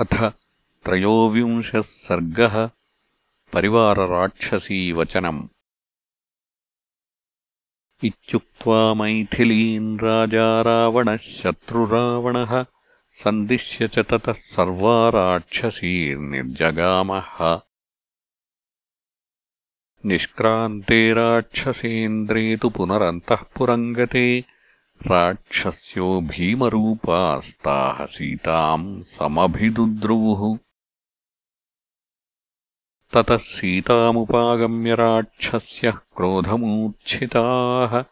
अथ त्रयोविंशः सर्गः परिवारराक्षसीवचनम्। इत्युक्त्वा मैथिलीन् राजा रावणः शत्रुरावणः सन्दिश्य च ततः सर्वा राक्षसीर्निर्जगामः निष्क्रान्ते राक्षसेन्द्रे तु पुनरन्तःपुरम् गते राक्षस्यो भीमरूपास्ताः सीताम् समभिदुद्रुवुः। ततः सीतामुपागम्य राक्षस्यः क्रोधमूर्च्छिताः।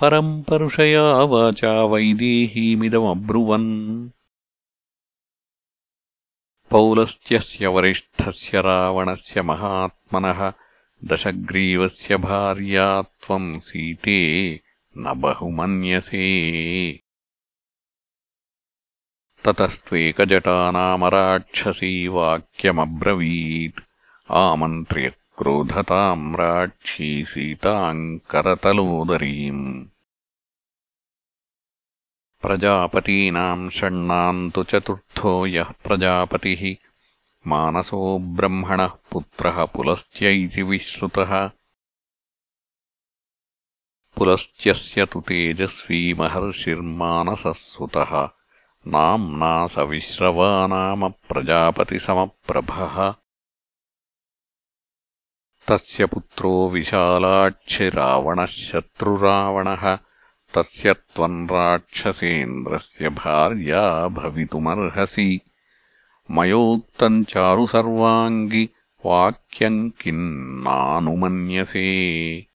परम् परुषया वाचा वैदेहीमिदमब्रुवन् पौलस्त्यस्य वरिष्ठस्य रावणस्य महात्मनः। दशग्रीवस्य भार्या त्वम् सीते न बहुमन्यसे। ततस्त्वेकजटा नाम राक्षसी वाक्यमब्रवीत्। आमन्त्र्य क्रोधताम् राक्षी सीताम् करतलोदरीम्। प्रजापतीनाम् षण्णाम् तु चतुर्थो यः प्रजापतिः। मानसो ब्रह्मणः पुत्रः पुलस्त्य इति विश्रुतः पुलस्त्यस्य तु तेजस्वी महर्षिर्मानसः सुतः नाम्ना स विश्रवा नाम प्रजापतिसमप्रभः। तस्य पुत्रो विशालाक्षिरावणः शत्रुरावणः तस्य त्वम् राक्षसेन्द्रस्य भार्या भवितुमर्हसि। मयोक्तम् चारुसर्वाङ्गि वाक्यम् किम् नानुमन्यसे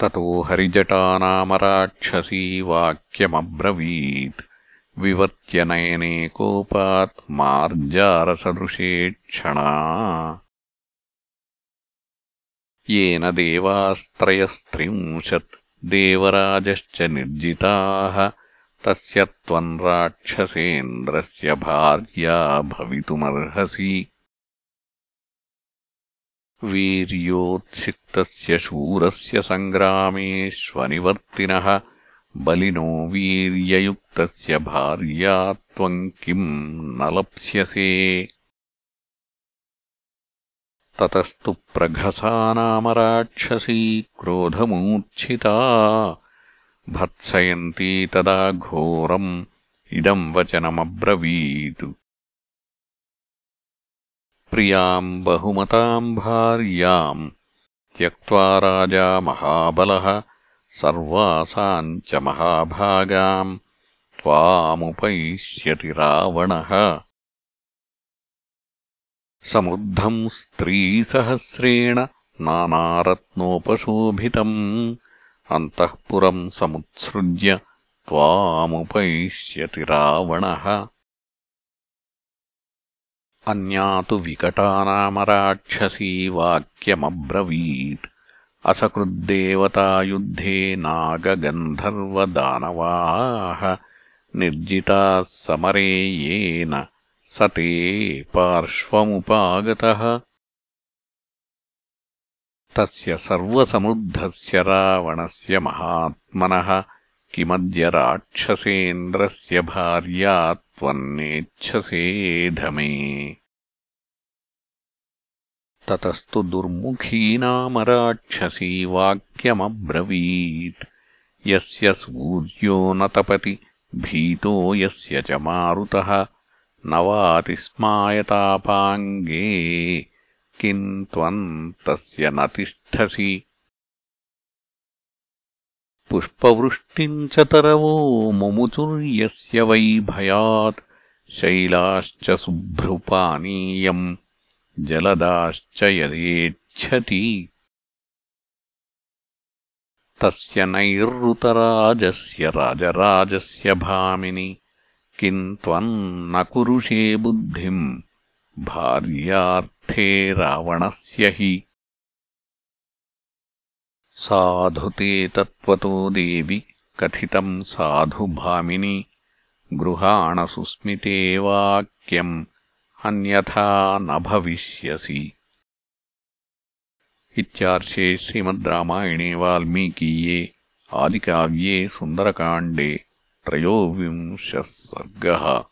ततो हरिजटा नाम राक्षसी वाक्यमब्रवीत् विवर्त्यनयने कोपात् मार्जारसदृशेक्षणा। येन देवास्त्रयस्त्रिंशत् देवराजश्च निर्जिताः तस्य त्वम् राक्षसेन्द्रस्य भार्या भवितुमर्हसि वीर्योत्सिक्तस्य शूरस्य सङ्ग्रामेष्वनिवर्तिनः बलिनो वीर्ययुक्तस्य भार्या त्वम् किम् न लप्स्यसे ततस्तु प्रघसा नाम राक्षसी क्रोधमूर्च्छिता। भत्सयन्ती तदा घोरम् इदम् वचनमब्रवीत् प्रियाम् बहुमताम् भार्याम् त्यक्त्वा राजा महाबलः सर्वासाम् च महाभागाम् त्वामुपैष्यति रावणः। समृद्धम् स्त्रीसहस्रेण नानारत्नोपशोभितम् अन्तःपुरम् समुत्सृज्य त्वामुपैष्यति रावणः अन्या तु विकटा नाम राक्षसी वाक्यमब्रवीत्। असकृद्देवतायुद्धे नागगन्धर्वदानवाः निर्जिताः समरे येन स ते पार्श्वमुपागतः। तस्य सर्वसमृद्धस्य रावणस्य महात्मनः किमद्य राक्षसेन्द्रस्य भार्या त्वन्नेच्छसेधमे ततस्तु दुर्मुखी नाम राक्षसी वाक्यमब्रवीत्। यस्य सूर्यो न तपति, भीतो यस्य च मारुतः। न वातिस्मायतापाङ्गे किम् त्वम् तस्य न तिष्ठसि। पुष्पवृष्टिम् च तरवो मुमुचुर्यस्य वै भयात् शैलाश्च शुभ्रुपानीयम् जलदाश्च यदेच्छति। तस्य नैरृतराजस्य राजराजस्य भामिनि किम् त्वम् न कुरुषे बुद्धिम्? भार्यार्थे रावणस्य हि साधु ते तत्त्वतो देवि कथितम् साधु भामिनि गृहाणसुस्मिते वाक्यम् अन्यथा न भविष्यसि। इत्यार्षे श्रीमद् रामायणे वाल्मीकीये आदिकाव्ये सुन्दरकाण्डे त्रयोविंशः सर्गः।